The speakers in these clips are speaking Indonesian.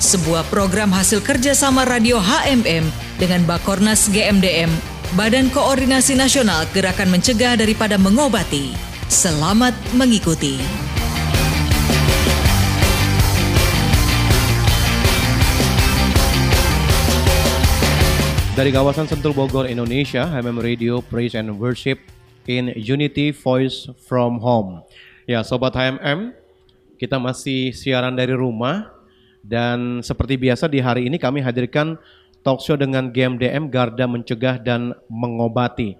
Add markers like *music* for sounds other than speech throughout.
sebuah program hasil kerjasama radio HMM dengan Bakornas GMDM, Badan Koordinasi Nasional Gerakan Mencegah Daripada Mengobati. Selamat mengikuti. Dari kawasan Sentul Bogor, Indonesia, HMM Radio Praise and Worship in Unity Voice from Home. Ya, Sobat HMM, kita masih siaran dari rumah dan seperti biasa di hari ini kami hadirkan talk show dengan GMDM Garda Mencegah dan Mengobati.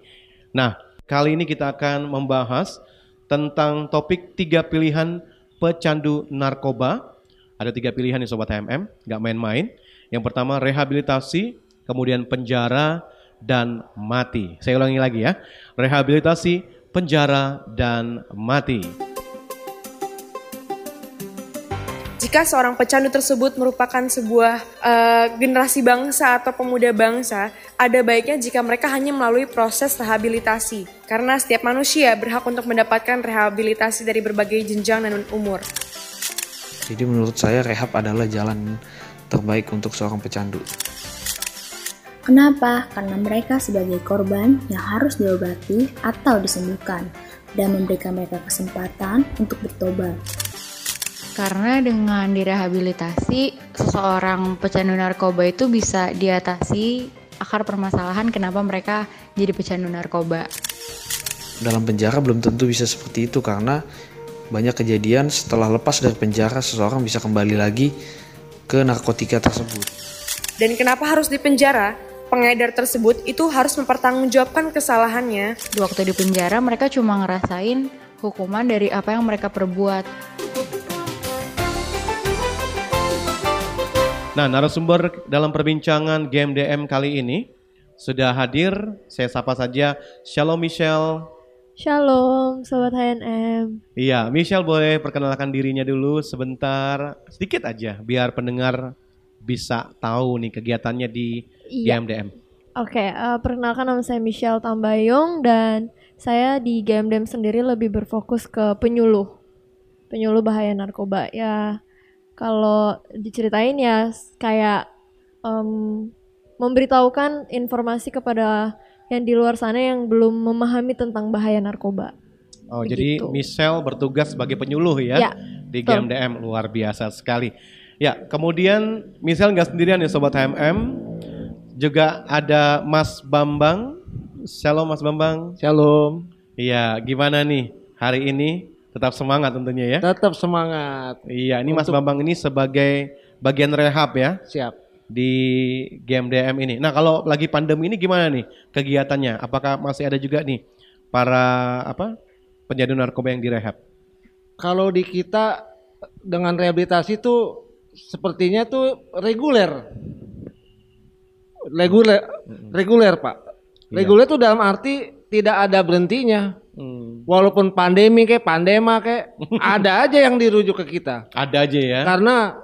Nah, kali ini kita akan membahas tentang topik tiga pilihan pecandu narkoba. Ada tiga pilihan nih Sobat HMM, nggak main-main. Yang pertama rehabilitasi, kemudian penjara, dan mati. Saya ulangi lagi ya, rehabilitasi, penjara, dan mati. Jika seorang pecandu tersebut merupakan sebuah uh, generasi bangsa atau pemuda bangsa, ada baiknya jika mereka hanya melalui proses rehabilitasi. Karena setiap manusia berhak untuk mendapatkan rehabilitasi dari berbagai jenjang dan umur. Jadi menurut saya rehab adalah jalan terbaik untuk seorang pecandu. Kenapa? Karena mereka sebagai korban yang harus diobati atau disembuhkan dan memberikan mereka kesempatan untuk bertobat. Karena dengan direhabilitasi, seseorang pecandu narkoba itu bisa diatasi akar permasalahan kenapa mereka jadi pecandu narkoba. Dalam penjara belum tentu bisa seperti itu karena banyak kejadian setelah lepas dari penjara seseorang bisa kembali lagi ke narkotika tersebut. Dan kenapa harus di penjara? pengedar tersebut itu harus mempertanggungjawabkan kesalahannya. Di waktu di penjara mereka cuma ngerasain hukuman dari apa yang mereka perbuat. Nah, narasumber dalam perbincangan GMDM kali ini sudah hadir. Saya sapa saja Shalom Michelle. Shalom Sobat HNM. Iya, Michelle boleh perkenalkan dirinya dulu sebentar, sedikit aja biar pendengar bisa tahu nih kegiatannya di iya. GMDM? Oke, okay, uh, eh, perkenalkan nama saya Michelle Tambayong dan saya di GMDM sendiri lebih berfokus ke penyuluh, penyuluh bahaya narkoba. Ya, kalau diceritain ya kayak um, memberitahukan informasi kepada yang di luar sana yang belum memahami tentang bahaya narkoba. Oh, Begitu. jadi Michelle bertugas sebagai penyuluh ya, ya di GMDM luar biasa sekali. Ya, kemudian misal nggak sendirian ya Sobat HMM, juga ada Mas Bambang. Shalom Mas Bambang. Shalom. Iya, gimana nih hari ini? Tetap semangat tentunya ya? Tetap semangat. Iya, ini Untuk... Mas Bambang ini sebagai bagian rehab ya? Siap. Di GMDM ini. Nah, kalau lagi pandemi ini gimana nih kegiatannya? Apakah masih ada juga nih para apa penjadu narkoba yang direhab? Kalau di kita dengan rehabilitasi tuh sepertinya tuh reguler. Reguler, reguler pak. Iya. Reguler tuh dalam arti tidak ada berhentinya. Hmm. Walaupun pandemi kayak pandema kayak *laughs* ada aja yang dirujuk ke kita. Ada aja ya. Karena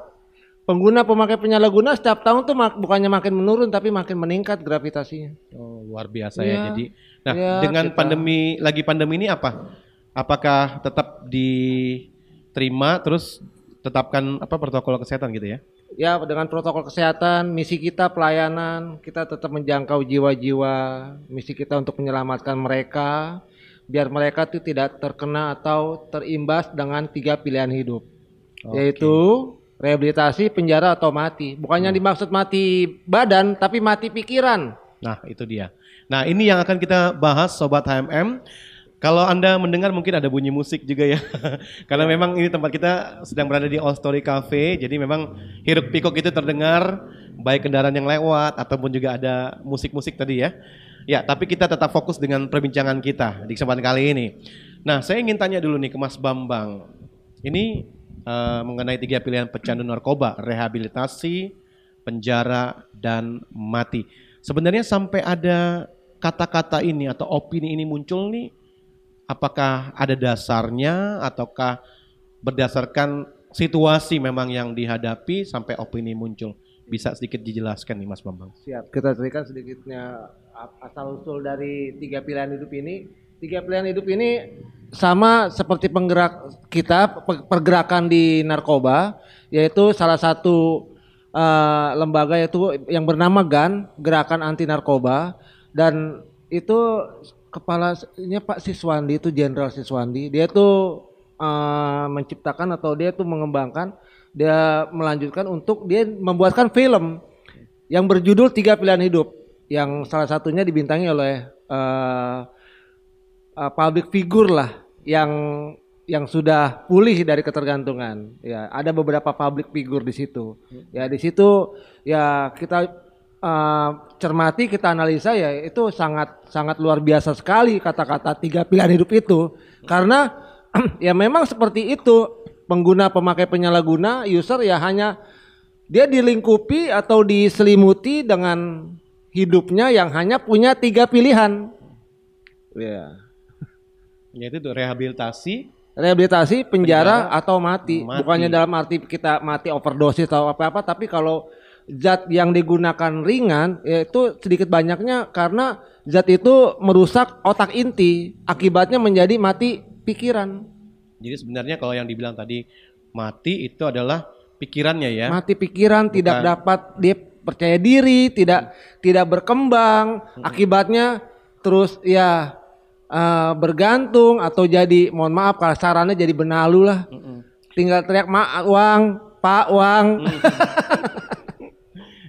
pengguna pemakai penyalahguna setiap tahun tuh mak bukannya makin menurun tapi makin meningkat gravitasinya. Oh, luar biasa ya. ya. Jadi, nah ya, dengan kita... pandemi lagi pandemi ini apa? Apakah tetap diterima terus tetapkan apa protokol kesehatan gitu ya? Ya dengan protokol kesehatan, misi kita pelayanan, kita tetap menjangkau jiwa-jiwa, misi kita untuk menyelamatkan mereka, biar mereka itu tidak terkena atau terimbas dengan tiga pilihan hidup, okay. yaitu rehabilitasi, penjara atau mati. Bukannya hmm. dimaksud mati badan, tapi mati pikiran. Nah itu dia. Nah ini yang akan kita bahas Sobat HMM. Kalau Anda mendengar mungkin ada bunyi musik juga ya. *laughs* Karena memang ini tempat kita sedang berada di All Story Cafe, jadi memang hiruk pikuk itu terdengar baik kendaraan yang lewat ataupun juga ada musik-musik tadi ya. Ya, tapi kita tetap fokus dengan perbincangan kita di kesempatan kali ini. Nah, saya ingin tanya dulu nih ke Mas Bambang. Ini uh, mengenai tiga pilihan pecandu narkoba, rehabilitasi, penjara dan mati. Sebenarnya sampai ada kata-kata ini atau opini ini muncul nih apakah ada dasarnya ataukah berdasarkan situasi memang yang dihadapi sampai opini muncul? Bisa sedikit dijelaskan nih Mas Bambang. Siap, kita ceritakan sedikitnya asal usul dari tiga pilihan hidup ini. Tiga pilihan hidup ini sama seperti penggerak kita pergerakan di narkoba, yaitu salah satu uh, lembaga yaitu yang bernama GAN, Gerakan Anti Narkoba, dan itu kepalanya Pak Siswandi itu Jenderal Siswandi, dia tuh uh, menciptakan atau dia tuh mengembangkan, dia melanjutkan untuk dia membuatkan film yang berjudul Tiga Pilihan Hidup, yang salah satunya dibintangi oleh uh, uh, public figure lah yang yang sudah pulih dari ketergantungan. Ya, ada beberapa public figure di situ. Ya, di situ ya kita uh, cermati, kita analisa ya itu sangat sangat luar biasa sekali kata-kata tiga pilihan hidup itu. Karena *clears throat* ya memang seperti itu pengguna pemakai penyalahguna user ya hanya dia dilingkupi atau diselimuti dengan hidupnya yang hanya punya tiga pilihan. Ya. Yaitu rehabilitasi, rehabilitasi, penjara, penjara atau mati. mati. Bukannya dalam arti kita mati overdosis atau apa-apa, tapi kalau zat yang digunakan ringan yaitu sedikit banyaknya karena zat itu merusak otak inti, akibatnya menjadi mati pikiran. Jadi sebenarnya kalau yang dibilang tadi mati itu adalah pikirannya ya. Mati pikiran Bukan. tidak dapat dia percaya diri, tidak tidak berkembang, akibatnya terus ya uh, bergantung atau jadi mohon maaf kalau sarannya jadi benalu lah. Mm -mm. Tinggal teriak mak uang, pak uang. Mm. *laughs*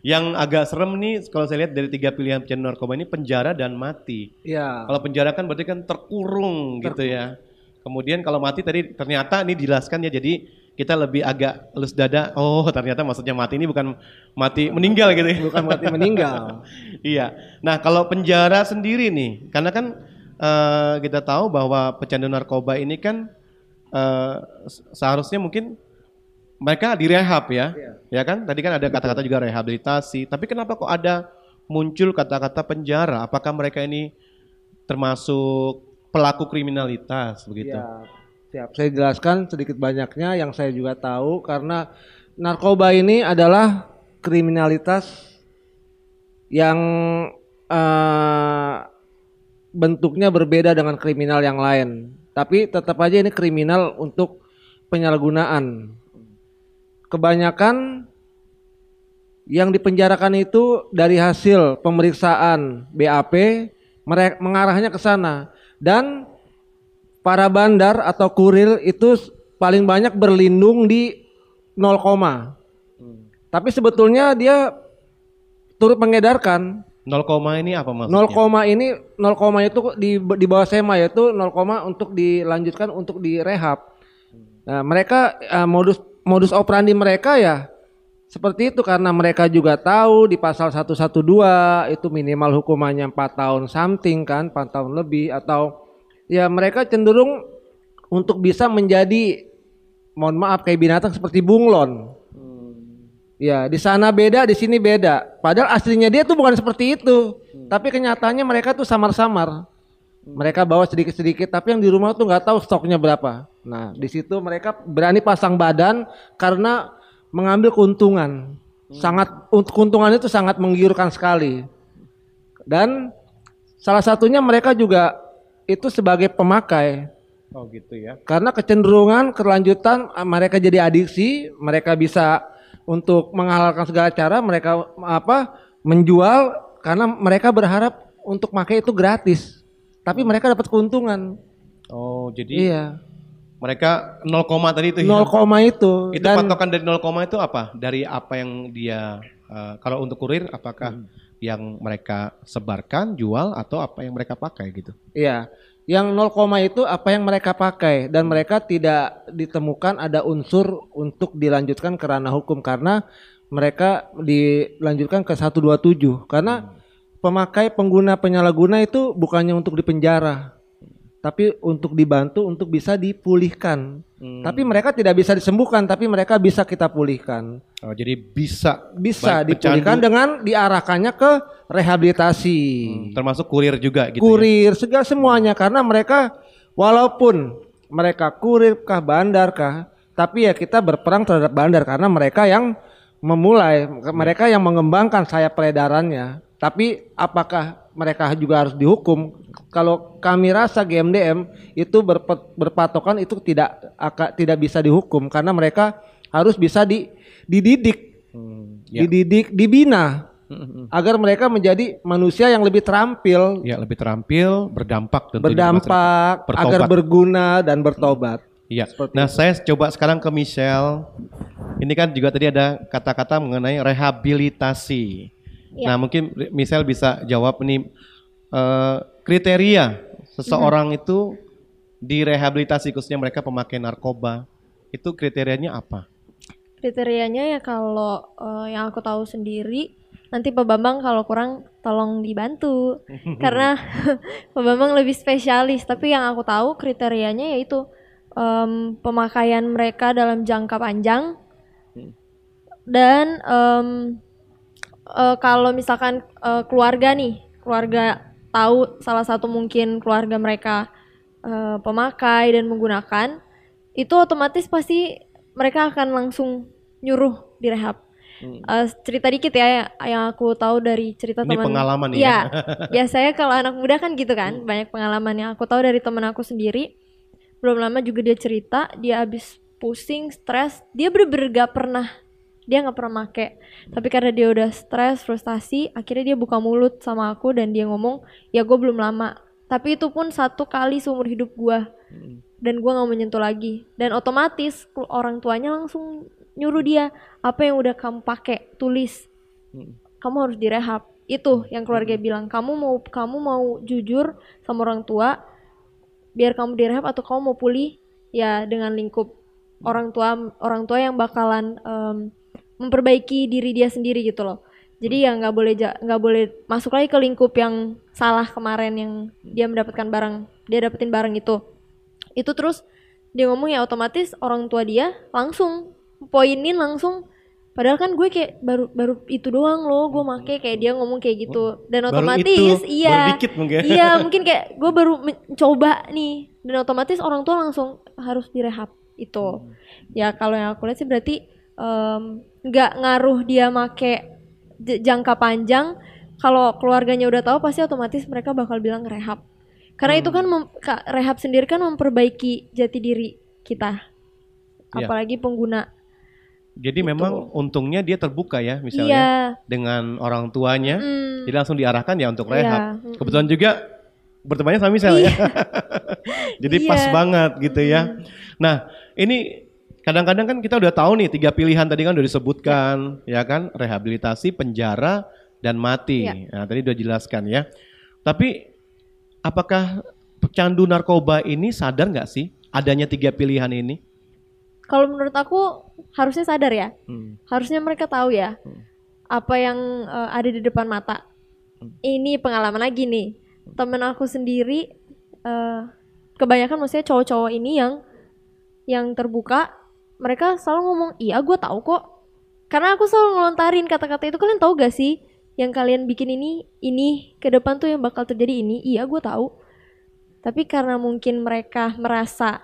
Yang agak serem nih kalau saya lihat dari tiga pilihan pecandu narkoba ini penjara dan mati. Iya. Kalau penjara kan berarti kan terkurung Ter gitu ya. Kemudian kalau mati tadi ternyata ini dijelaskan ya jadi kita lebih agak lus dada. Oh ternyata maksudnya mati ini bukan mati meninggal gitu ya. Bukan mati meninggal. *laughs* iya. Nah kalau penjara sendiri nih, karena kan uh, kita tahu bahwa pecandu narkoba ini kan uh, seharusnya mungkin mereka direhab ya, yeah. ya kan? Tadi kan ada kata-kata juga rehabilitasi. Tapi kenapa kok ada muncul kata-kata penjara? Apakah mereka ini termasuk pelaku kriminalitas begitu? Ya, siap. Saya jelaskan sedikit banyaknya yang saya juga tahu karena narkoba ini adalah kriminalitas yang uh, bentuknya berbeda dengan kriminal yang lain. Tapi tetap aja ini kriminal untuk penyalahgunaan. Kebanyakan yang dipenjarakan itu dari hasil pemeriksaan BAP mengarahnya ke sana dan para bandar atau kurir itu paling banyak berlindung di 0, hmm. tapi sebetulnya dia turut mengedarkan 0, ini apa maksudnya? 0, ini 0, itu di di bawah SEMA yaitu 0, untuk dilanjutkan untuk direhab. Nah, mereka uh, modus modus operandi mereka ya seperti itu karena mereka juga tahu di pasal 112 itu minimal hukumannya 4 tahun something kan, 4 tahun lebih atau ya mereka cenderung untuk bisa menjadi mohon maaf kayak binatang seperti bunglon. Ya, di sana beda, di sini beda. Padahal aslinya dia tuh bukan seperti itu. Hmm. Tapi kenyataannya mereka tuh samar-samar. Mereka bawa sedikit-sedikit, tapi yang di rumah tuh nggak tahu stoknya berapa. Nah, di situ mereka berani pasang badan karena mengambil keuntungan. Hmm. Sangat keuntungan itu sangat menggiurkan sekali. Dan salah satunya mereka juga itu sebagai pemakai. Oh gitu ya. Karena kecenderungan kelanjutan mereka jadi adiksi, mereka bisa untuk menghalalkan segala cara mereka apa menjual karena mereka berharap untuk pakai itu gratis. Tapi mereka dapat keuntungan. Oh, jadi Iya. Mereka 0, tadi itu 0, ya? itu. Itu dan, patokan dari 0, itu apa? Dari apa yang dia uh, kalau untuk kurir apakah hmm. yang mereka sebarkan, jual atau apa yang mereka pakai gitu? Iya. Yang 0, itu apa yang mereka pakai dan mereka tidak ditemukan ada unsur untuk dilanjutkan ke ranah hukum karena mereka dilanjutkan ke 127 karena pemakai pengguna penyalahguna itu bukannya untuk dipenjara tapi untuk dibantu untuk bisa dipulihkan. Hmm. Tapi mereka tidak bisa disembuhkan, tapi mereka bisa kita pulihkan. Oh, jadi bisa Bisa dipulihkan pecandu, dengan diarahkannya ke rehabilitasi. hmm, termasuk kurir juga gitu. ya? kurir segala semuanya karena mereka walaupun mereka kurir kah bandar kah tapi ya kita berperang terhadap bandar karena mereka yang memulai mereka yang mengembangkan sayap peredarannya tapi apakah mereka juga harus dihukum kalau kami rasa GMDM itu berpatokan itu tidak tidak bisa dihukum karena mereka harus bisa di, dididik Hmm, ya. dididik dibina Hmm, hmm, agar mereka menjadi manusia yang lebih terampil Ya lebih terampil, berdampak tentu di berdampak agar berguna dan bertobat. Iya. Nah, saya coba sekarang ke Michelle. Ini kan juga tadi ada kata-kata mengenai rehabilitasi. Ya. Nah, mungkin Michelle bisa jawab nih eh, kriteria seseorang Mm-hmm. itu direhabilitasi khususnya mereka pemakai narkoba. Itu kriterianya apa? Kriterianya ya kalau eh, yang aku tahu sendiri nanti Pak Bambang kalau kurang tolong dibantu *laughs* karena *laughs* Pak Bambang lebih spesialis tapi yang aku tahu kriterianya yaitu em, pemakaian mereka dalam jangka panjang dan em, eh, kalau misalkan eh, keluarga nih keluarga tahu salah satu mungkin keluarga mereka eh, pemakai dan menggunakan itu otomatis pasti mereka akan langsung nyuruh direhab. Eh, cerita dikit ya yang aku tahu dari cerita Ini teman. pengalaman ya? Iya. *laughs* biasanya kalau anak muda kan gitu kan, banyak pengalaman yang aku tahu dari teman aku sendiri. Belum lama juga dia cerita, dia habis pusing, stres, dia bener-bener gak pernah dia nggak pernah make. Tapi karena dia udah stres frustasi akhirnya dia buka mulut sama aku dan dia ngomong ya gue belum lama. Tapi itu pun satu kali seumur hidup gue dan gue nggak menyentuh lagi. Dan otomatis orang tuanya langsung nyuruh dia apa yang udah kamu pakai tulis. Kamu harus direhab. Itu yang keluarga bilang. Kamu mau kamu mau jujur sama orang tua biar kamu direhab atau kamu mau pulih ya dengan lingkup orang tua orang tua yang bakalan em, memperbaiki diri dia sendiri gitu loh. Jadi ya nggak boleh nggak boleh masuk lagi ke lingkup yang salah kemarin yang dia mendapatkan barang dia dapetin barang itu. Itu terus dia ngomong ya otomatis orang tua dia langsung poinin langsung padahal kan gue kayak baru baru itu doang loh gue make kayak dia ngomong kayak gitu. Dan Baru otomatis itu, iya. baru dikit mungkin. iya *laughs* mungkin kayak gue baru mencoba nih. Dan otomatis orang tua langsung harus direhab itu. Ya kalau yang aku lihat sih berarti nggak ngaruh dia make jangka panjang kalau keluarganya udah tahu pasti otomatis mereka bakal bilang rehab karena itu kan ka- rehab sendiri kan memperbaiki jati diri kita Iya. apalagi pengguna Jadi memang untungnya dia terbuka ya misalnya Gitu. iya dengan orang tuanya. Mm. Jadi langsung diarahkan ya untuk Iya, rehab. mm-mm. Kebetulan juga bertemannya sama Michelle ya. *laughs* Jadi pas Iya. banget gitu ya. Nah, ini kadang-kadang kan kita udah tahu nih tiga pilihan tadi kan udah disebutkan ya kan, rehabilitasi, penjara dan mati. Iya. Nah, tadi udah jelaskan ya. Tapi apakah pecandu narkoba ini sadar nggak sih adanya tiga pilihan ini? kalau menurut aku harusnya sadar ya Hmm. harusnya mereka tahu ya apa yang eh, ada di depan mata. Ini pengalaman lagi nih. Temen aku sendiri eh, kebanyakan maksudnya cowok-cowok ini yang yang terbuka, mereka selalu ngomong, "Iya, gue tahu kok." Karena aku selalu ngelontarin kata-kata itu kalian tahu gak sih yang kalian bikin ini ini ke depan tuh yang bakal terjadi ini. Iya, gue tahu. Tapi karena mungkin mereka merasa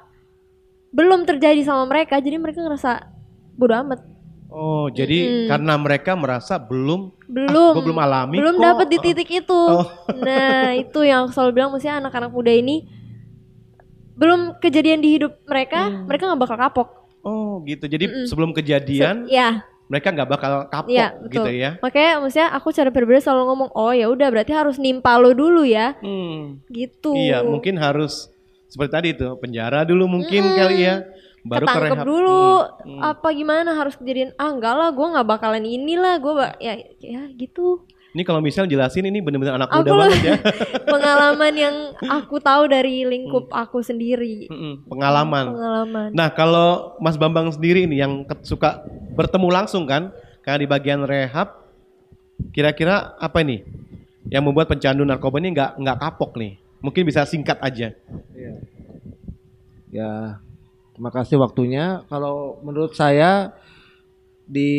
belum terjadi sama mereka, jadi mereka ngerasa bodo amat. Oh, jadi Mm-mm. karena mereka merasa belum belum gua belum alami belum dapat di *laughs* titik itu Oh. nah itu yang aku selalu bilang mestinya anak-anak muda ini belum kejadian di hidup mereka Hmm. mereka nggak bakal kapok Oh, gitu. Jadi Mm-mm. sebelum kejadian ya mereka nggak bakal kapok betul. gitu ya. makanya maksudnya aku cara pribadi selalu ngomong oh ya udah berarti harus nimpa lo dulu ya Hmm. gitu Iya, mungkin harus seperti tadi itu penjara dulu mungkin kali ya, baru ke ketangkep dulu Hmm, hmm. apa gimana harus kejadian ah enggak lah gue nggak bakalan inilah gue ya ya gitu Ini kalau misalnya jelasin ini benar-benar anak Aku muda banget *laughs* ya. pengalaman yang aku tahu dari lingkup aku sendiri Mm-mm, Pengalaman. pengalaman Nah, kalau Mas Bambang sendiri ini yang suka bertemu langsung kan, kayak di bagian rehab, kira-kira apa ini yang membuat pencandu narkoba ini nggak nggak kapok nih? Mungkin bisa singkat aja. Ya, Terima kasih waktunya. Kalau menurut saya di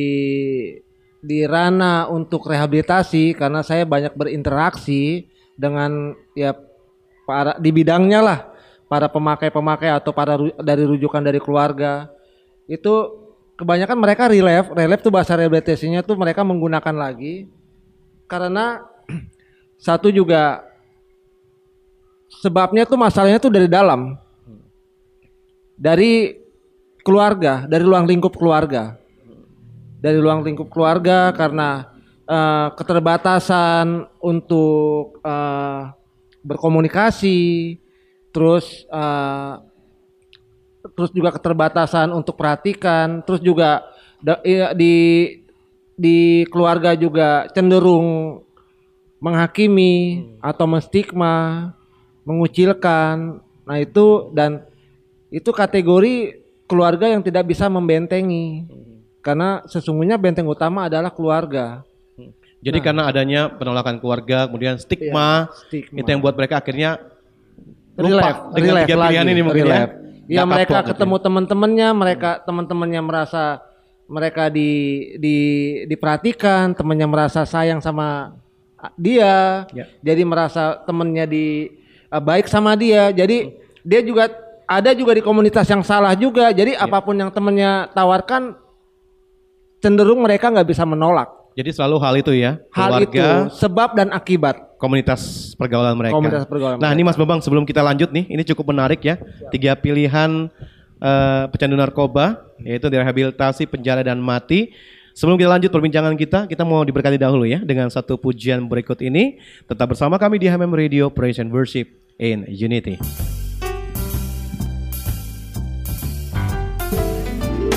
di ranah untuk rehabilitasi karena saya banyak berinteraksi dengan ya para di bidangnya lah para pemakai-pemakai atau para dari rujukan dari keluarga. Itu kebanyakan mereka relief relief tuh bahasa rehabilitasinya tuh mereka menggunakan lagi. Karena *clears throat* satu juga sebabnya tuh masalahnya tuh dari dalam. Dari keluarga dari ruang lingkup keluarga dari ruang lingkup keluarga karena eh, keterbatasan untuk eh, berkomunikasi terus eh, terus juga keterbatasan untuk perhatikan terus juga iya, di di keluarga juga cenderung menghakimi atau menstigma mengucilkan. Nah itu dan itu kategori keluarga yang tidak bisa membentengi karena sesungguhnya benteng utama adalah keluarga Jadi Nah. karena adanya penolakan keluarga, kemudian stigma, Iya, stigma. itu yang buat mereka akhirnya lupa dengan relief tiga pilihan lagi, ini mungkin ya. Ya Nggak mereka kapok gitu ketemu ya. teman-temannya, mereka teman-temannya merasa mereka di di diperhatikan, temannya merasa sayang sama dia. Ya. Jadi merasa temannya di ah, baik sama dia. Jadi dia juga ada juga di komunitas yang salah juga. Jadi Ya. apa pun yang temannya tawarkan cenderung mereka nggak bisa menolak. Jadi selalu hal itu ya, Hal itu sebab dan akibat. komunitas pergaulan mereka. Komunitas pergaulan Nah, ini Mas Bambang sebelum kita lanjut nih, ini cukup menarik ya. Tiga pilihan eh, pecandu narkoba, yaitu direhabilitasi, penjara dan mati. Sebelum kita lanjut perbincangan kita, kita mau diberkati dahulu ya dengan satu pujian berikut ini. Tetap bersama kami di HMM Radio Praise and Worship in Unity.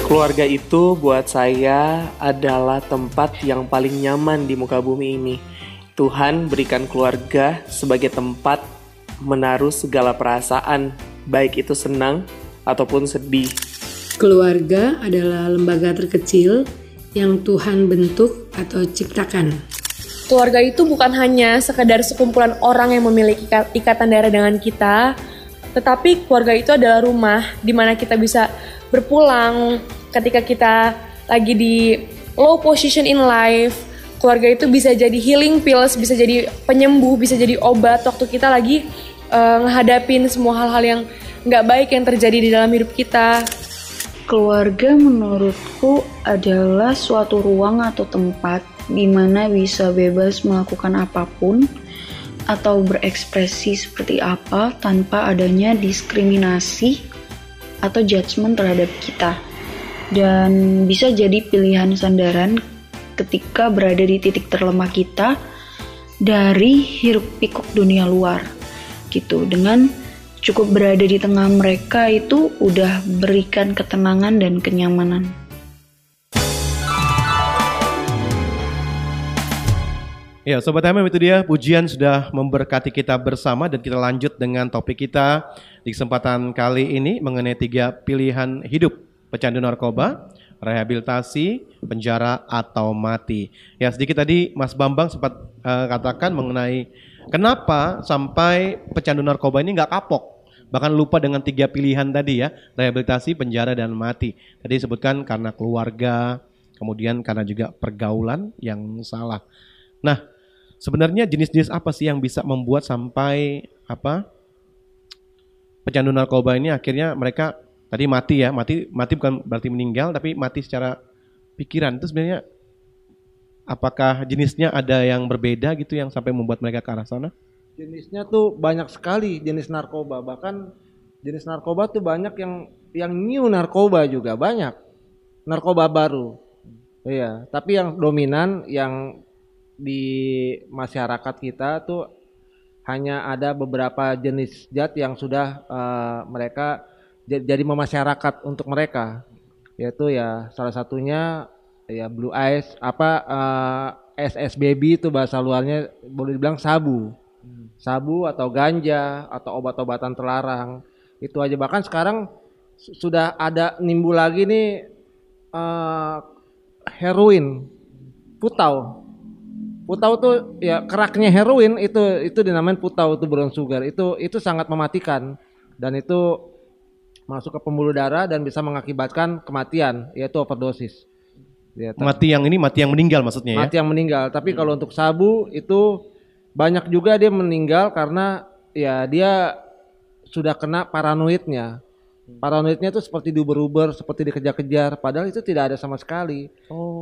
Keluarga itu buat saya adalah tempat yang paling nyaman di muka bumi ini. Tuhan berikan keluarga sebagai tempat menaruh segala perasaan, baik itu senang ataupun sedih. Keluarga adalah lembaga terkecil yang Tuhan bentuk atau ciptakan. Keluarga itu bukan hanya sekedar sekumpulan orang yang memiliki ika- ikatan darah dengan kita, tetapi keluarga itu adalah rumah di mana kita bisa berpulang ketika kita lagi di low position in life. Keluarga itu bisa jadi healing pills, bisa jadi penyembuh, bisa jadi obat waktu kita lagi eh, ngehadapin semua hal-hal yang nggak baik yang terjadi di dalam hidup kita. Keluarga menurutku adalah suatu ruang atau tempat di mana bisa bebas melakukan apa pun atau berekspresi seperti apa tanpa adanya diskriminasi atau judgement terhadap kita. Dan bisa jadi pilihan sandaran ketika berada di titik terlemah kita dari hiruk pikuk dunia luar gitu dengan cukup berada di tengah mereka itu udah berikan ketenangan dan kenyamanan. Ya, Sobat HMM itu dia pujian sudah memberkati kita bersama dan kita lanjut dengan topik kita di kesempatan kali ini mengenai tiga pilihan hidup pecandu narkoba, rehabilitasi, penjara atau mati. Ya, sedikit tadi Mas Bambang sempat eh, katakan mengenai kenapa sampai pecandu narkoba ini nggak kapok, bahkan lupa dengan tiga pilihan tadi ya, rehabilitasi, penjara dan mati. Tadi disebutkan karena keluarga, kemudian karena juga pergaulan yang salah. Nah, sebenarnya jenis-jenis apa sih yang bisa membuat sampai apa pecandu narkoba ini akhirnya mereka tadi mati ya, mati mati bukan berarti meninggal tapi mati secara pikiran. Itu sebenarnya apakah jenisnya ada yang berbeda gitu yang sampai membuat mereka ke arah sana? Jenisnya tuh banyak sekali jenis narkoba. Bahkan jenis narkoba tuh banyak yang yang new narkoba juga banyak. Narkoba baru. Iya, tapi yang dominan yang di masyarakat kita tuh hanya ada beberapa jenis zat yang sudah eh, mereka jadi memasyarakat untuk mereka. Yaitu ya salah satunya ya blue eyes apa eh, SS baby itu bahasa luarnya boleh dibilang sabu. Sabu atau ganja atau obat-obatan terlarang. Itu aja. Bahkan sekarang su- sudah ada nimbul lagi nih eh, heroin putau putau tuh ya keraknya heroin itu itu dinamain putau itu brown sugar itu itu sangat mematikan dan itu masuk ke pembuluh darah dan bisa mengakibatkan kematian yaitu overdosis. Ya, Mati yang ini mati yang meninggal maksudnya ya. mati yang meninggal. Tapi kalau untuk sabu itu banyak juga dia meninggal karena ya dia sudah kena paranoidnya. Paranoidnya itu seperti diuber-uber, seperti dikejar-kejar, padahal itu tidak ada sama sekali.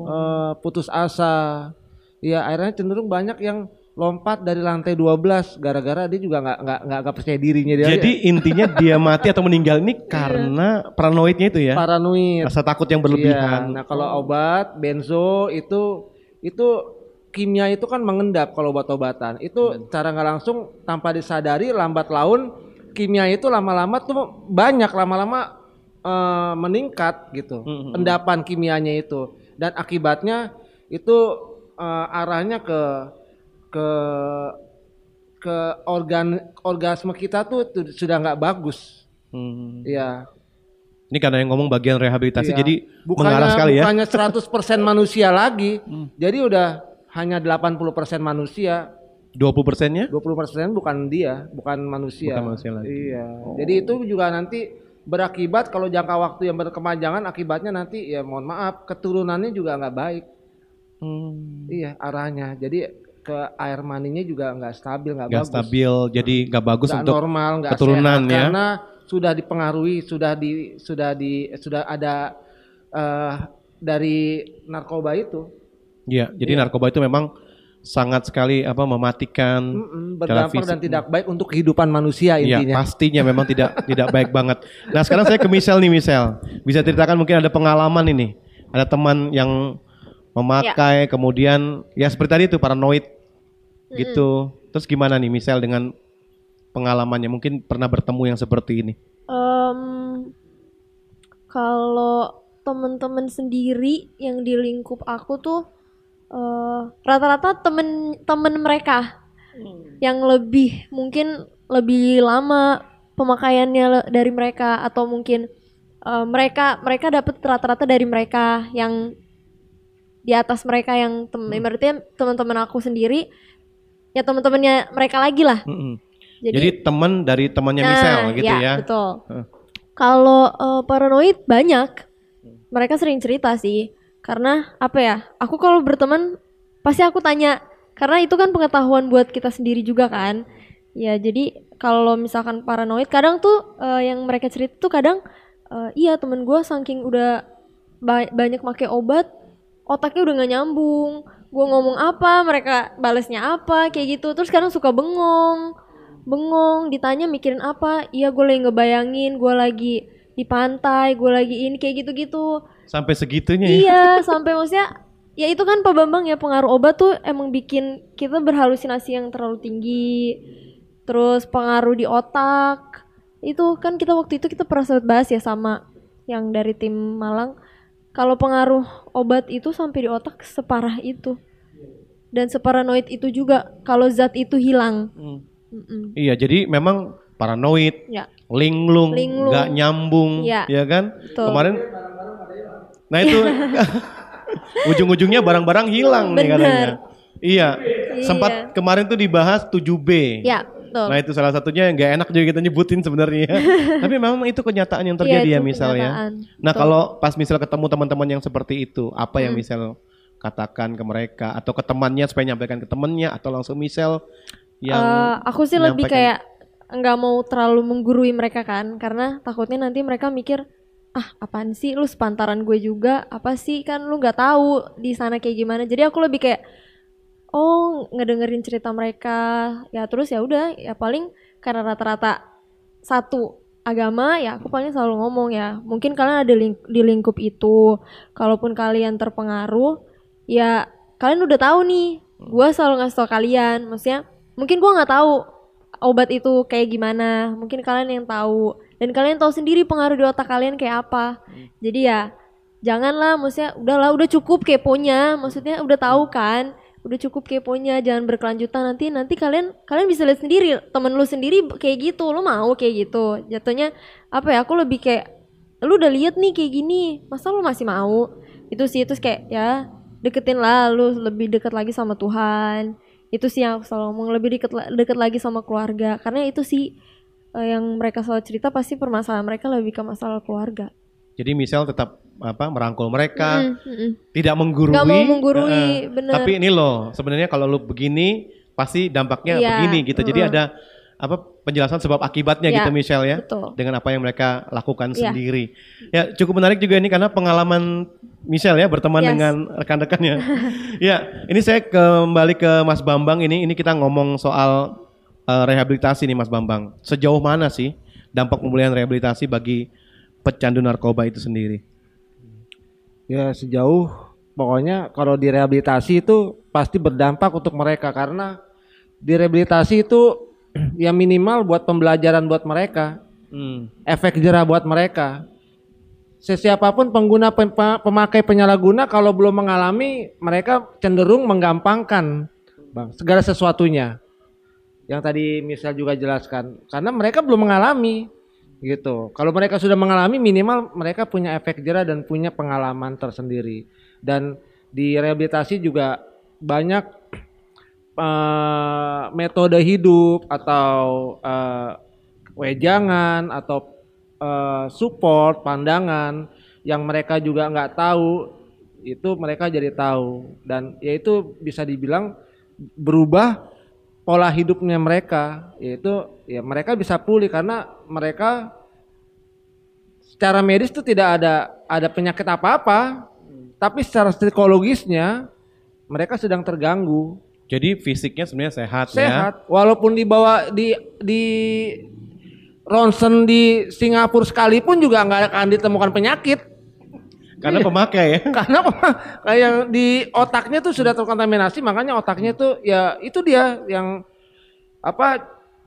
Eh, putus asa. Ya akhirnya cenderung banyak yang lompat dari lantai 12 gara-gara dia juga nggak nggak nggak percaya dirinya dia. Jadi intinya dia mati atau meninggal ini *laughs* karena paranoidnya itu ya. paranoid. Rasa takut yang berlebihan. Iya, Nah kalau obat benzo itu itu kimia itu kan mengendap kalau obat-obatan. Itu cara nggak langsung tanpa disadari lambat laun kimia itu lama-lama tuh banyak lama-lama eh, meningkat gitu. Endapan kimianya itu dan akibatnya itu eh, arahnya ke ke ke organ orgasme kita tuh, tuh sudah nggak bagus. Hmm. Iya. Ini karena yang ngomong bagian rehabilitasi Iya. jadi bukannya, mengarah sekali ya. Bukannya 100% manusia lagi. Jadi udah hanya 80% manusia. 20 persennya? 20% bukan dia, bukan manusia. Bukan manusia lagi. Iya. Jadi itu juga nanti berakibat kalau jangka waktu yang berkepanjangan akibatnya nanti ya mohon maaf keturunannya juga nggak baik. Iya arahnya. Jadi ke air maninya juga nggak stabil, nggak bagus. stabil, jadi nggak bagus Nggak untuk normal, nggak keturunan sehat, ya. Karena sudah dipengaruhi, sudah di sudah di sudah ada eh, dari narkoba itu. Iya, jadi narkoba itu memang sangat sekali apa mematikan Mm-mm, secara berdampak dan tidak baik untuk kehidupan manusia Iya, intinya. pastinya memang *laughs* tidak tidak baik banget. Nah, sekarang saya ke Michelle nih, Michelle. Bisa ceritakan mungkin ada pengalaman ini. Ada teman yang memakai kemudian ya seperti tadi itu paranoid gitu. Terus gimana nih Michelle dengan pengalamannya? Mungkin pernah bertemu yang seperti ini. Em, kalau temen-temen sendiri yang di lingkup aku tuh eh, rata-rata temen-temen mereka yang lebih mungkin lebih lama pemakaiannya dari mereka atau mungkin eh, mereka mereka dapat rata-rata dari mereka yang di atas mereka yang tem ibaratnya teman-teman aku sendiri ya teman-temannya mereka lagi lah Mm-mm. Jadi- Jadi, teman dari temannya Nah, Michelle gitu ya, ya. betul. Heeh. Kalau eh, paranoid banyak, mereka sering cerita sih. Karena apa ya? Aku kalau berteman pasti aku tanya, karena itu kan pengetahuan buat kita sendiri juga kan. Ya jadi kalau misalkan paranoid, kadang tuh eh, yang mereka cerita tuh kadang eh, iya temen gue saking udah ba- banyak make obat, otaknya udah nggak nyambung. Gue ngomong apa, mereka balesnya apa, kayak gitu. Terus kadang suka bengong bengong ditanya mikirin apa iya gue lagi ngebayangin gue lagi di pantai gue lagi ini kayak gitu-gitu Sampai segitunya ya. iya sampai maksudnya ya itu kan Pak Bambang ya pengaruh obat tuh emang bikin kita berhalusinasi yang terlalu tinggi terus pengaruh di otak itu kan kita waktu itu kita pernah sempat bahas ya sama yang dari tim Malang kalau pengaruh obat itu sampai di otak separah itu dan separanoid itu juga kalau zat itu hilang Mm-mm. Iya, jadi memang paranoid, Ya. linglung, Linglung. nggak nyambung, Ya. ya kan? Betul. Kemarin, nah itu *laughs* *laughs* ujung-ujungnya barang-barang hilang nih Bener. katanya. Iya, Iya. sempat kemarin tuh dibahas 7B. Ya, betul. Nah itu salah satunya yang nggak enak juga kita nyebutin sebenarnya. *laughs* Tapi memang itu kenyataan yang terjadi Iya, ya misalnya. kenyataan. Nah Betul. kalau pas misal ketemu teman-teman yang seperti itu, apa yang Hmm. misal katakan ke mereka atau ke temannya supaya nyampaikan ke temannya atau langsung misal yang Eh, aku sih lebih kayak nggak mau terlalu menggurui mereka kan karena takutnya nanti mereka mikir ah apaan sih lu sepantaran gue juga apa sih kan lu nggak tahu di sana kayak gimana jadi aku lebih kayak oh ngedengerin cerita mereka. Ya terus ya udah ya paling karena rata-rata satu agama ya aku paling selalu ngomong ya mungkin kalian ada ling- di lingkup itu. Kalaupun kalian terpengaruh ya kalian udah tahu nih gue selalu ngasih tau kalian. Maksudnya mungkin gue nggak tahu obat itu kayak gimana. Mungkin kalian yang tahu. Dan kalian tahu sendiri pengaruh di otak kalian kayak apa. Jadi ya janganlah maksudnya udahlah udah cukup keponya. Maksudnya udah tahu kan udah cukup keponya jangan berkelanjutan. Nanti nanti kalian kalian bisa lihat sendiri. Temen lu sendiri kayak gitu lu mau kayak gitu. Jatuhnya apa ya aku lebih kayak lu udah lihat nih kayak gini masa lu masih mau? Itu sih terus kayak ya deketin lah lu lebih deket lagi sama Tuhan. Itu sih yang aku selalu ngomong lebih deket deket lagi sama keluarga. Karena itu sih eh, yang mereka selalu cerita pasti permasalahan mereka lebih ke masalah keluarga. Jadi misal tetap apa merangkul mereka, Mm, mm, mm. tidak menggurui. Nggak mau menggurui, eh, bener. Tapi ini loh, sebenarnya kalau lu begini pasti dampaknya Iya, begini gitu. Jadi mm-mm. ada apa penjelasan sebab akibatnya Iya, gitu Michelle ya. betul. Dengan apa yang mereka lakukan Iya. sendiri. Ya, cukup menarik juga ini karena pengalaman Michelle ya berteman Yes. dengan *laughs* rekan-rekannya. ya, ini saya kembali ke Mas Bambang ini ini kita ngomong soal eh, rehabilitasi nih Mas Bambang. Sejauh mana sih dampak pemulihan rehabilitasi bagi pecandu narkoba itu sendiri? Ya sejauh pokoknya kalau direhabilitasi itu pasti berdampak untuk mereka karena direhabilitasi itu *clears throat* ya minimal buat pembelajaran buat mereka, Hmm. efek jerah buat mereka. Sesiapapun pengguna pem- pe- pemakai penyalahguna kalau belum mengalami mereka cenderung menggampangkan bang segala sesuatunya. Yang tadi misal juga jelaskan karena mereka belum mengalami gitu. Kalau mereka sudah mengalami minimal mereka punya efek jerah dan punya pengalaman tersendiri. Dan di rehabilitasi juga banyak eh, metode hidup atau eh, wejangan atau eh, support pandangan yang mereka juga nggak tahu itu mereka jadi tahu dan yaitu bisa dibilang berubah pola hidupnya mereka yaitu ya mereka bisa pulih karena mereka secara medis itu tidak ada ada penyakit apa-apa tapi secara psikologisnya mereka sedang terganggu Jadi fisiknya sebenarnya sehat, ya. sehat walaupun dibawa di di ronsen di Singapura sekalipun juga nggak akan ditemukan penyakit Karena Iya. pemakai ya. *laughs* karena kayak di otaknya tuh sudah terkontaminasi makanya otaknya tuh ya itu dia yang apa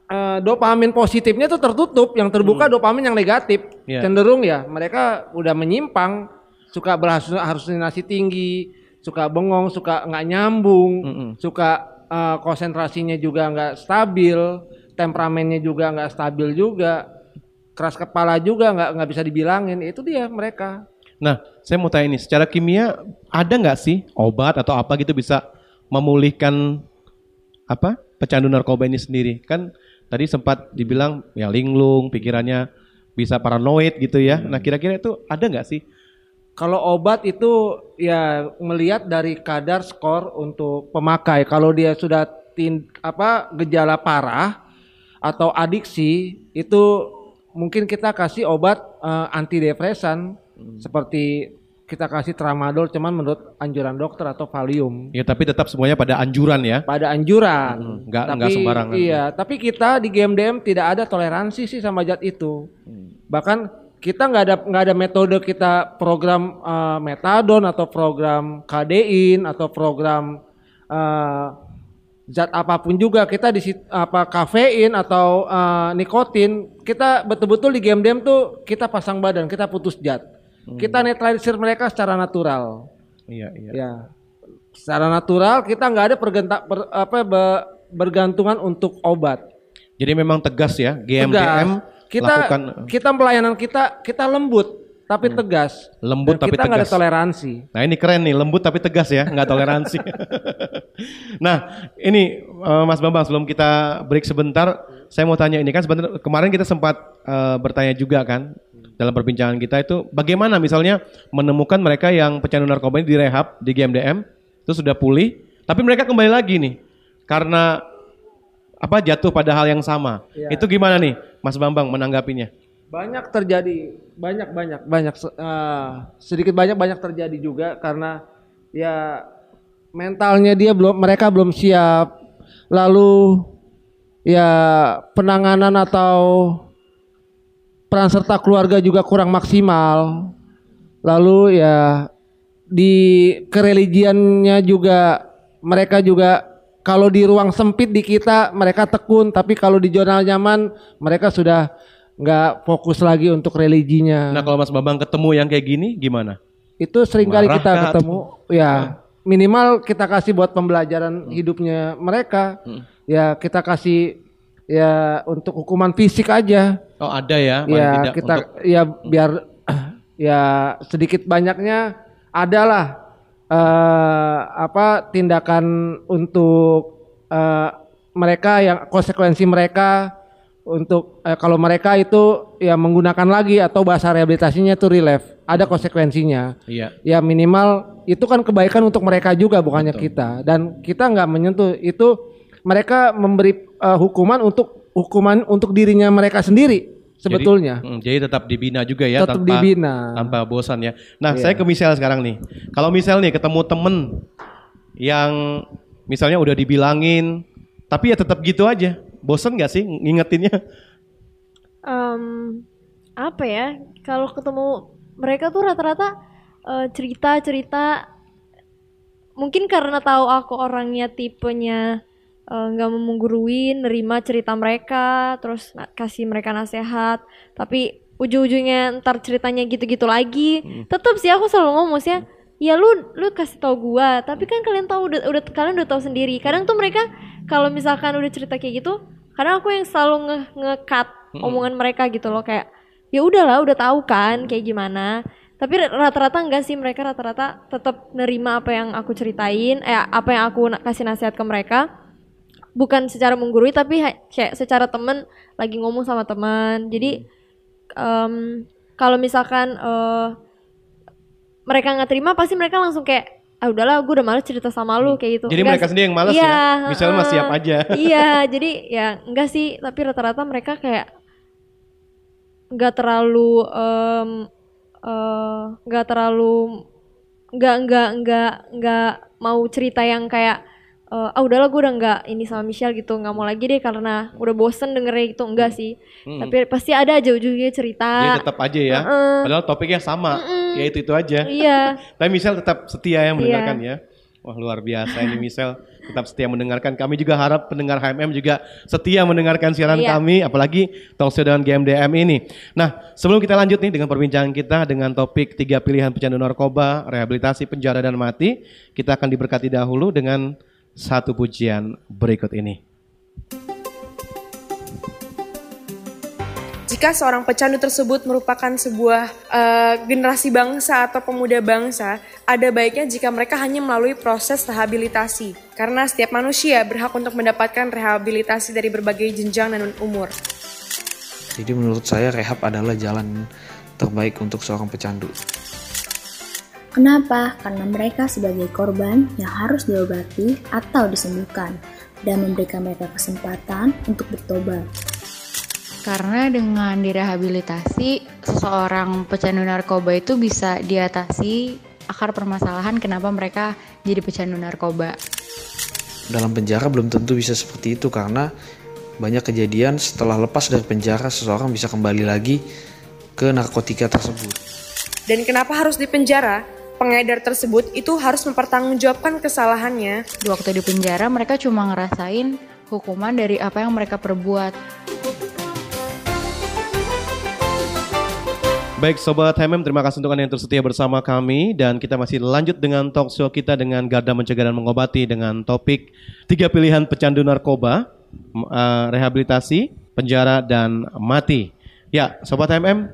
eh, dopamin positifnya tuh tertutup yang terbuka dopamin yang negatif Iya. cenderung ya mereka udah menyimpang suka berhalusinasi tinggi suka bengong suka nggak nyambung suka eh, konsentrasinya juga nggak stabil temperamennya juga nggak stabil juga keras kepala juga nggak nggak bisa dibilangin itu dia mereka Nah, saya mau tanya ini, secara kimia ada nggak sih obat atau apa gitu bisa memulihkan apa pecandu narkoba ini sendiri? Kan tadi sempat dibilang ya linglung, pikirannya bisa paranoid gitu ya. Nah, kira-kira itu ada nggak sih? Kalau obat itu ya melihat dari kadar skor untuk pemakai. Kalau dia sudah tin, apa gejala parah atau adiksi itu mungkin kita kasih obat eh, antidepresan seperti kita kasih tramadol cuman menurut anjuran dokter atau Valium. Ya, tapi tetap semuanya pada anjuran ya. Pada anjuran. Hmm, nggak Tapi, nggak sembarangan. Iya, tapi kita di GMDM tidak ada toleransi sih sama zat itu. Bahkan kita nggak ada nggak ada metode kita program eh, metadon atau program kadein atau program eh, zat apa pun juga kita di apa kafein atau eh, nikotin kita betul-betul di GMDM tuh kita pasang badan kita putus zat kita netralisir mereka secara natural Iya, iya. ya secara natural kita nggak ada pergenta, per- apa be- bergantungan untuk obat Jadi memang tegas ya GMDM Tegas. kita lakukan kita pelayanan kita kita lembut tapi tegas lembut Dan tapi kita nggak ada tegas. toleransi Nah ini keren nih, lembut tapi tegas ya, nggak toleransi. *laughs* nah ini eh, Mas Bambang sebelum kita break sebentar, saya mau tanya ini kan sebentar kemarin kita sempat eh, bertanya juga kan dalam perbincangan kita itu bagaimana misalnya menemukan mereka yang pecandu narkoba ini direhab di GMDM itu sudah pulih, tapi mereka kembali lagi nih karena apa jatuh pada hal yang sama. Iya. Itu gimana nih Mas Bambang menanggapinya? banyak terjadi banyak banyak banyak eh, sedikit banyak banyak terjadi juga karena ya mentalnya dia belum mereka belum siap lalu ya penanganan atau peran serta keluarga juga kurang maksimal. Lalu ya di kereligiannya juga mereka juga kalau di ruang sempit di kita mereka tekun. Tapi kalau di zona nyaman mereka sudah nggak fokus lagi untuk religinya. Nah kalau Mas Bambang ketemu yang kayak gini gimana? itu sering kali Marah kita kah ketemu ya. Minimal kita kasih buat pembelajaran Hmm. hidupnya mereka. Ya kita kasih ya untuk hukuman fisik aja. Oh ada ya, ya tidak kita untuk ya biar *clears throat* ya sedikit banyaknya adalah eh apa tindakan untuk eh, mereka yang konsekuensi mereka untuk eh, kalau mereka itu ya menggunakan lagi atau bahasa rehabilitasinya itu relief, ada konsekuensinya. Iya. Ya minimal itu kan kebaikan untuk mereka juga bukannya kita. Dan kita nggak menyentuh. Itu mereka memberi eh, hukuman untuk hukuman untuk dirinya mereka sendiri sebetulnya. Jadi, hmm, jadi tetap dibina juga ya Tetap tanpa dibina. tanpa bosan ya. Nah, Iya. saya ke Michelle sekarang nih. Kalau Michelle nih ketemu temen yang misalnya udah dibilangin tapi ya tetap gitu aja. Bosan gak sih ngingetinnya? Em, apa ya? Kalau ketemu mereka tuh rata-rata eh, cerita-cerita mungkin karena tahu aku orangnya tipenya eh, nggak memungguruin, nerima cerita mereka, terus kasih mereka nasihat, tapi ujung-ujungnya ntar ceritanya gitu-gitu lagi. Tetap sih aku selalu ngomong sih ya, lu lu kasih tau gua, tapi kan kalian tahu udah, udah kalian udah tahu sendiri. Kadang tuh mereka kalau misalkan udah cerita kayak gitu, kadang aku yang selalu nge nge-cut Mm-mm. omongan mereka gitu loh kayak ya udahlah udah tahu kan kayak gimana tapi rata-rata enggak sih mereka rata-rata tetap nerima apa yang aku ceritain eh apa yang aku kasih nasihat ke mereka bukan secara menggurui tapi kayak secara temen lagi ngomong sama teman jadi em, kalau misalkan eh, mereka nggak terima pasti mereka langsung kayak ah udahlah gue udah males cerita sama lu kayak gitu Jadi Enggak mereka sendiri yang males Iya, ya? Misalnya mah heeh. siap aja. *laughs* *laughs* iya jadi ya enggak sih tapi rata-rata mereka kayak nggak terlalu em, eh, nggak terlalu nggak nggak nggak nggak mau cerita yang kayak eh, ah udahlah gue udah nggak ini sama Michelle gitu nggak mau lagi deh karena udah bosen dengernya gitu enggak sih Hmm. tapi pasti ada aja ujungnya cerita Dia tetap aja ya. Heeh. Padahal topiknya sama. Ya itu itu aja. Iya. *laughs* Tapi Michelle tetap setia ya mendengarkan Iya. ya. Wah luar biasa ini *laughs* Michelle tetap setia mendengarkan. Kami juga harap pendengar HMM juga setia mendengarkan siaran Iya. kami, apalagi talkshow dengan GMDM ini. Nah sebelum kita lanjut nih dengan perbincangan kita dengan topik tiga pilihan pecandu narkoba, rehabilitasi penjara dan mati, kita akan diberkati dahulu dengan satu pujian berikut ini. Jika seorang pecandu tersebut merupakan sebuah eh, generasi bangsa atau pemuda bangsa, ada baiknya jika mereka hanya melalui proses rehabilitasi. Karena setiap manusia berhak untuk mendapatkan rehabilitasi dari berbagai jenjang dan umur. Jadi menurut saya rehab adalah jalan terbaik untuk seorang pecandu. Kenapa? Karena mereka sebagai korban yang harus diobati atau disembuhkan dan memberikan mereka kesempatan untuk bertobat. Karena dengan direhabilitasi, seseorang pecandu narkoba itu bisa diatasi akar permasalahan kenapa mereka jadi pecandu narkoba. Dalam penjara belum tentu bisa seperti itu karena banyak kejadian setelah lepas dari penjara seseorang bisa kembali lagi ke narkotika tersebut. Dan kenapa harus dipenjara? Pengedar tersebut itu harus mempertanggungjawabkan kesalahannya. Di waktu di penjara mereka cuma ngerasain hukuman dari apa yang mereka perbuat. Baik Sobat HMM, terima kasih untuk Anda yang terus setia bersama kami dan kita masih lanjut dengan talk show kita dengan Garda Mencegah dan Mengobati dengan topik tiga pilihan pecandu narkoba, eh, rehabilitasi, penjara dan mati. Ya, Sobat HMM,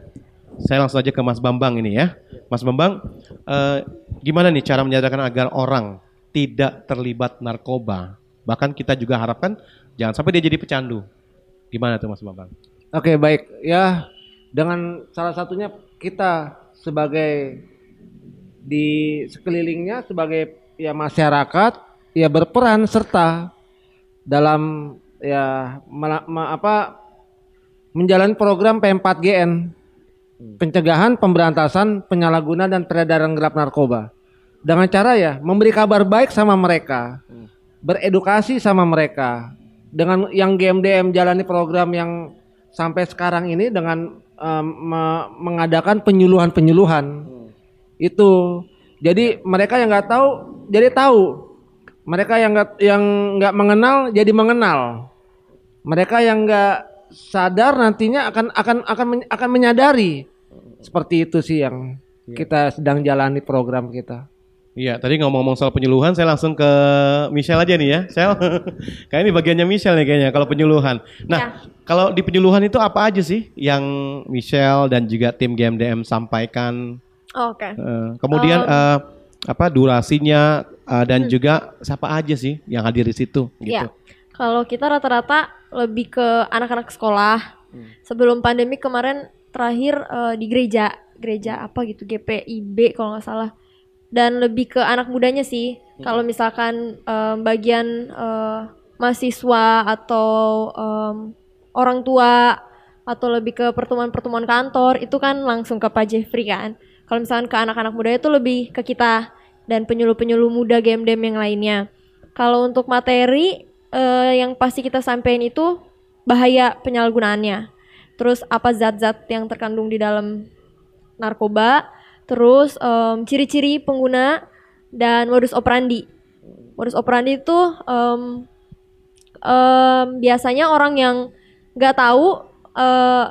saya langsung aja ke Mas Bambang ini ya. Mas Bambang, eh, gimana nih cara menyadarkan agar orang tidak terlibat narkoba? Bahkan kita juga harapkan jangan sampai dia jadi pecandu. Gimana tuh Mas Bambang? Oke baik ya dengan salah satunya kita sebagai di sekelilingnya sebagai ya masyarakat ya berperan serta dalam ya mela- ma- apa menjalani program P4GN pencegahan pemberantasan penyalahgunaan dan peredaran gelap narkoba. Dengan cara ya memberi kabar baik sama mereka. Beredukasi sama mereka. Dengan yang GMDM jalani program yang sampai sekarang ini dengan em, me- mengadakan penyuluhan-penyuluhan. Itu. Jadi mereka yang nggak tahu jadi tahu. Mereka yang nggak yang nggak mengenal jadi mengenal. Mereka yang nggak sadar nantinya akan akan akan men- akan menyadari seperti itu sih yang kita sedang jalani program kita Iya, tadi ngomong-ngomong soal penyuluhan, saya langsung ke Michelle aja nih ya. *laughs* Sel, kayak ini bagiannya Michelle nih kayaknya kalau penyuluhan. Nah, kalau di penyuluhan itu apa aja sih yang Michelle dan juga tim GMDM sampaikan? Oh, Oke. Eh, kemudian Um, eh, apa durasinya eh, dan juga siapa aja sih yang hadir di situ? Gitu. Ya, kalau kita rata-rata lebih ke anak-anak sekolah. Sebelum pandemi kemarin terakhir eh, di gereja, gereja apa gitu GPIB kalau nggak salah. Dan lebih ke anak mudanya sih. Kalau misalkan em, bagian eh, mahasiswa atau em, orang tua atau lebih ke pertemuan-pertemuan kantor itu kan langsung ke Pak Jeffrey kan. Kalau misalkan ke anak-anak muda itu lebih ke kita dan penyuluh-penyuluh muda game-game yang lainnya. Kalau untuk materi eh, yang pasti kita sampaikan itu bahaya penyalahgunaannya. Terus apa zat-zat yang terkandung di dalam narkoba, terus em, ciri-ciri pengguna dan modus operandi. Modus operandi itu em, em, biasanya orang yang nggak tahu eh,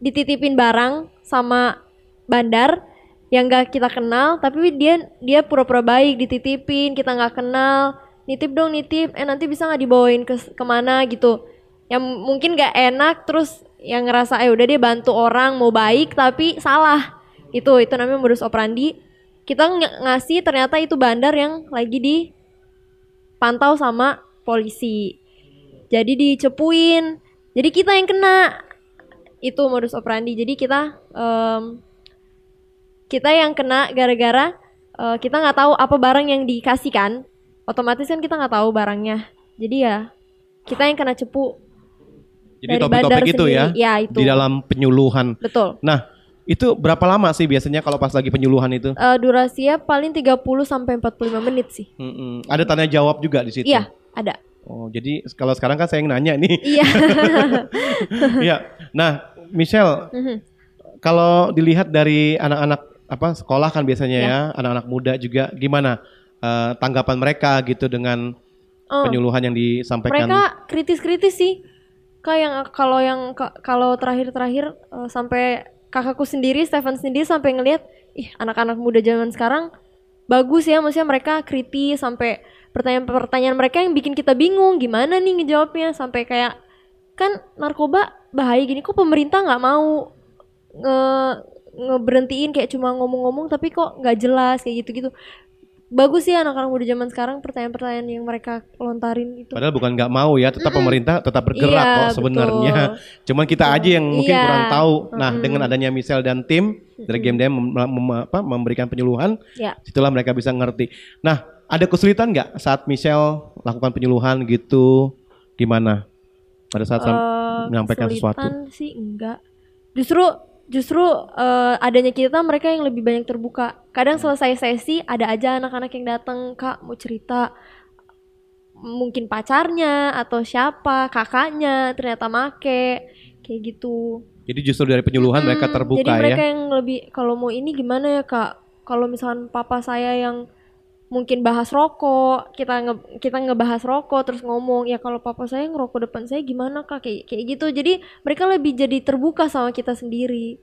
dititipin barang sama bandar yang nggak kita kenal tapi dia dia pura-pura baik dititipin kita nggak kenal nitip dong nitip. Eh nanti bisa nggak dibawain ke ke mana gitu. Yang mungkin nggak enak terus yang ngerasa eh udah dia bantu orang mau baik tapi salah. Itu itu namanya modus operandi. Kita ng- ngasih ternyata itu bandar yang lagi dipantau sama polisi. Jadi dicepuin. Jadi kita yang kena. Itu modus operandi. Jadi kita em, kita yang kena gara-gara eh, kita nggak tahu apa barang yang dikasihkan otomatis kan kita nggak tahu barangnya jadi ya kita yang kena cepu Jadi dari topik-topik itu ya, sendiri. ya itu di dalam penyuluhan. betul Nah, itu berapa lama sih biasanya kalau pas lagi penyuluhan itu? Eh, durasinya paling 30 sampai 45 menit sih Mm-mm. Ada tanya jawab juga di situ. iya ada Oh, jadi kalau sekarang kan saya yang nanya nih. iya *laughs* Iya. Nah, Michelle, Mhm. kalau dilihat dari anak-anak apa sekolah kan biasanya Ya. ya, anak-anak muda juga gimana eh, tanggapan mereka gitu dengan Oh. penyuluhan yang disampaikan? mereka kritis-kritis sih kayak yang kalau yang ka- kalau terakhir-terakhir eh, sampai kakakku sendiri Stefan sendiri sampai ngelihat ih anak-anak muda zaman sekarang bagus ya maksudnya mereka kritis sampai pertanyaan-pertanyaan mereka yang bikin kita bingung gimana nih ngejawabnya sampai kayak kan narkoba bahaya gini kok pemerintah nggak mau nge ngeberhentiin kayak cuma ngomong-ngomong tapi kok nggak jelas kayak gitu-gitu bagus sih anak-anak muda zaman sekarang pertanyaan-pertanyaan yang mereka lontarin itu Padahal bukan nggak mau ya, tetap pemerintah tetap bergerak Iya, kok sebenarnya. Cuman kita aja yang mungkin Iya. kurang tahu. Nah, Mm-mm. dengan adanya Michelle dan tim dari Game Dem mem- mem- apa, memberikan penyuluhan, Ya. situlah mereka bisa ngerti. Nah, ada kesulitan nggak saat Michelle lakukan penyuluhan gitu? Gimana? Pada saat Eh, menyampaikan sesuatu. kesulitan sih enggak. Justru justru eh, adanya kita mereka yang lebih banyak terbuka. Kadang Hmm. selesai sesi ada aja anak-anak yang datang, "Kak, mau cerita." Mungkin pacarnya atau siapa, kakaknya ternyata make kayak gitu. Jadi justru dari penyuluhan mereka Mm, terbuka Jadi mereka ya. yang lebih kalau mau ini gimana ya, Kak? Kalau misalkan papa saya yang mungkin bahas rokok, kita nge kita ngebahas rokok terus ngomong, "Ya kalau papa saya ngerokok depan saya gimana, Kak?" Kayak kayak gitu. Jadi mereka lebih jadi terbuka sama kita sendiri.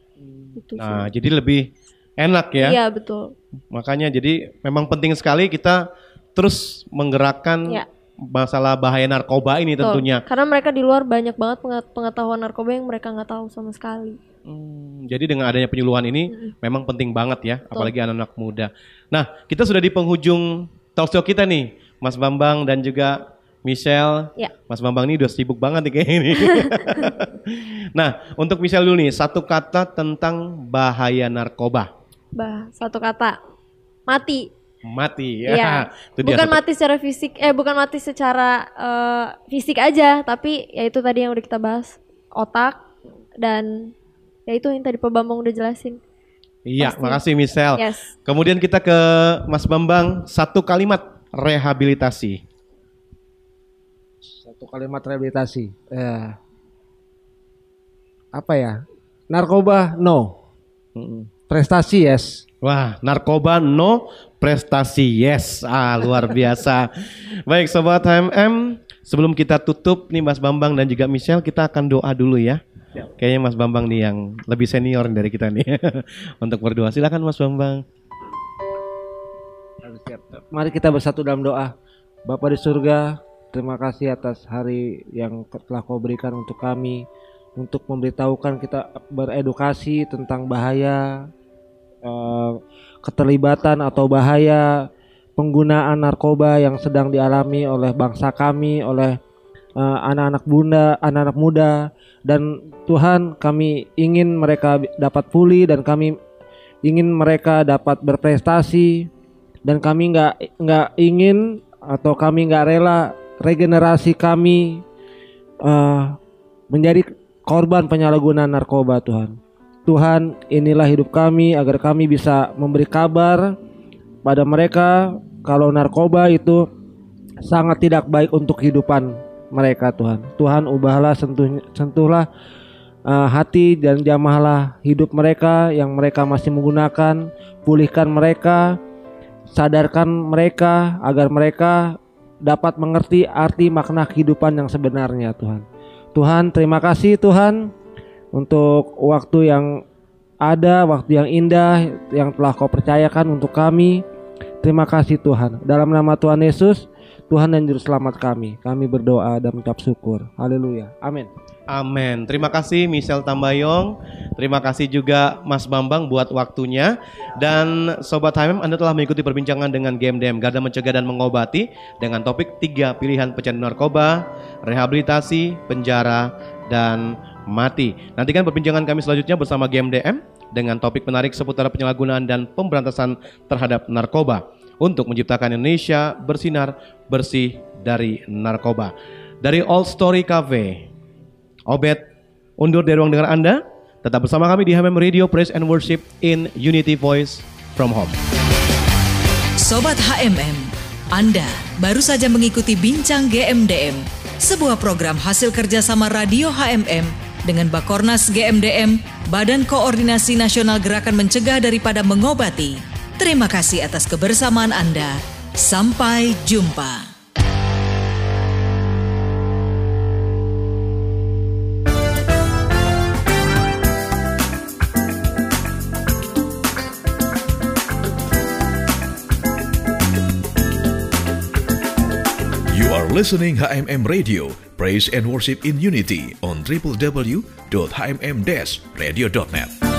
Gitu Nah, sih. jadi lebih enak ya. Iya, betul. Makanya jadi memang penting sekali kita terus menggerakkan Iya. masalah bahaya narkoba ini Betul. tentunya. Karena mereka di luar banyak banget pengat- pengetahuan narkoba yang mereka nggak tahu sama sekali. Hmm, Jadi dengan adanya penyuluhan ini Mm-mm. memang penting banget ya, apalagi anak-anak muda. Nah, kita sudah di penghujung talk show kita nih, Mas Bambang dan juga Michelle. Ya. Mas Bambang ini udah sibuk banget nih kayaknya ini. *laughs* nah, untuk Michelle dulu nih, satu kata tentang bahaya narkoba. Bah, satu kata. Mati. Mati ya. Iya. Itu dia bukan satu- mati secara fisik, eh bukan mati secara eh, fisik aja, tapi ya itu tadi yang udah kita bahas, otak dan ya itu yang tadi Pak Bambang udah jelasin. Iya, Pasti. makasih Michelle. Yes. Kemudian kita ke Mas Bambang, satu kalimat rehabilitasi. Satu kalimat rehabilitasi. Ya. Apa ya? Narkoba no. Prestasi yes. Wah, narkoba no, prestasi yes. Ah, luar *laughs* biasa. Baik, sobat HMM, sebelum kita tutup nih Mas Bambang dan juga Michelle, kita akan doa dulu ya. Kayaknya Mas Bambang nih yang lebih senior dari kita nih *laughs* untuk berdoa. Silakan Mas Bambang. Mari kita bersatu dalam doa. Bapa di surga, terima kasih atas hari yang telah kau berikan untuk kami. Untuk memberitahukan kita beredukasi tentang bahaya eh, keterlibatan atau bahaya penggunaan narkoba yang sedang dialami oleh bangsa kami, oleh eh, anak-anak bunda, anak-anak muda dan Tuhan kami ingin mereka dapat pulih dan kami ingin mereka dapat berprestasi dan kami nggak nggak ingin atau kami nggak rela regenerasi kami uh, menjadi korban penyalahgunaan narkoba Tuhan. Tuhan inilah hidup kami agar kami bisa memberi kabar pada mereka kalau narkoba itu sangat tidak baik untuk kehidupan mereka Tuhan. Tuhan ubahlah sentuh sentuhlah uh, hati dan jamahlah hidup mereka yang mereka masih menggunakan, pulihkan mereka, sadarkan mereka agar mereka dapat mengerti arti makna kehidupan yang sebenarnya Tuhan. Tuhan, terima kasih Tuhan untuk waktu yang ada, waktu yang indah yang telah Kau percayakan untuk kami. Terima kasih Tuhan. Dalam nama Tuhan Yesus, Tuhan dan Juru Selamat kami, kami berdoa dan mengucap syukur. Haleluya. Amin. Amin. Terima kasih Michelle Tambayong. Terima kasih juga Mas Bambang buat waktunya. Dan Sobat HMM Anda telah mengikuti perbincangan dengan GMDM Garda Mencegah dan Mengobati dengan topik tiga pilihan pecandu narkoba, rehabilitasi, penjara, dan mati. Nantikan perbincangan kami selanjutnya bersama GMDM dengan topik menarik seputar penyalahgunaan dan pemberantasan terhadap narkoba untuk menciptakan Indonesia bersinar bersih dari narkoba. Dari All Story Cafe, Obet undur dari ruang dengar Anda. Tetap bersama kami di HMM Radio Praise and Worship in Unity Voice from Home. Sobat HMM, Anda baru saja mengikuti Bincang GMDM, sebuah program hasil kerjasama Radio HMM dengan Bakornas GMDM, Badan Koordinasi Nasional Gerakan Mencegah Daripada Mengobati. Terima kasih atas kebersamaan Anda. Sampai jumpa. listening HMM Radio, Praise and Worship in Unity on www.hmm-radio.net.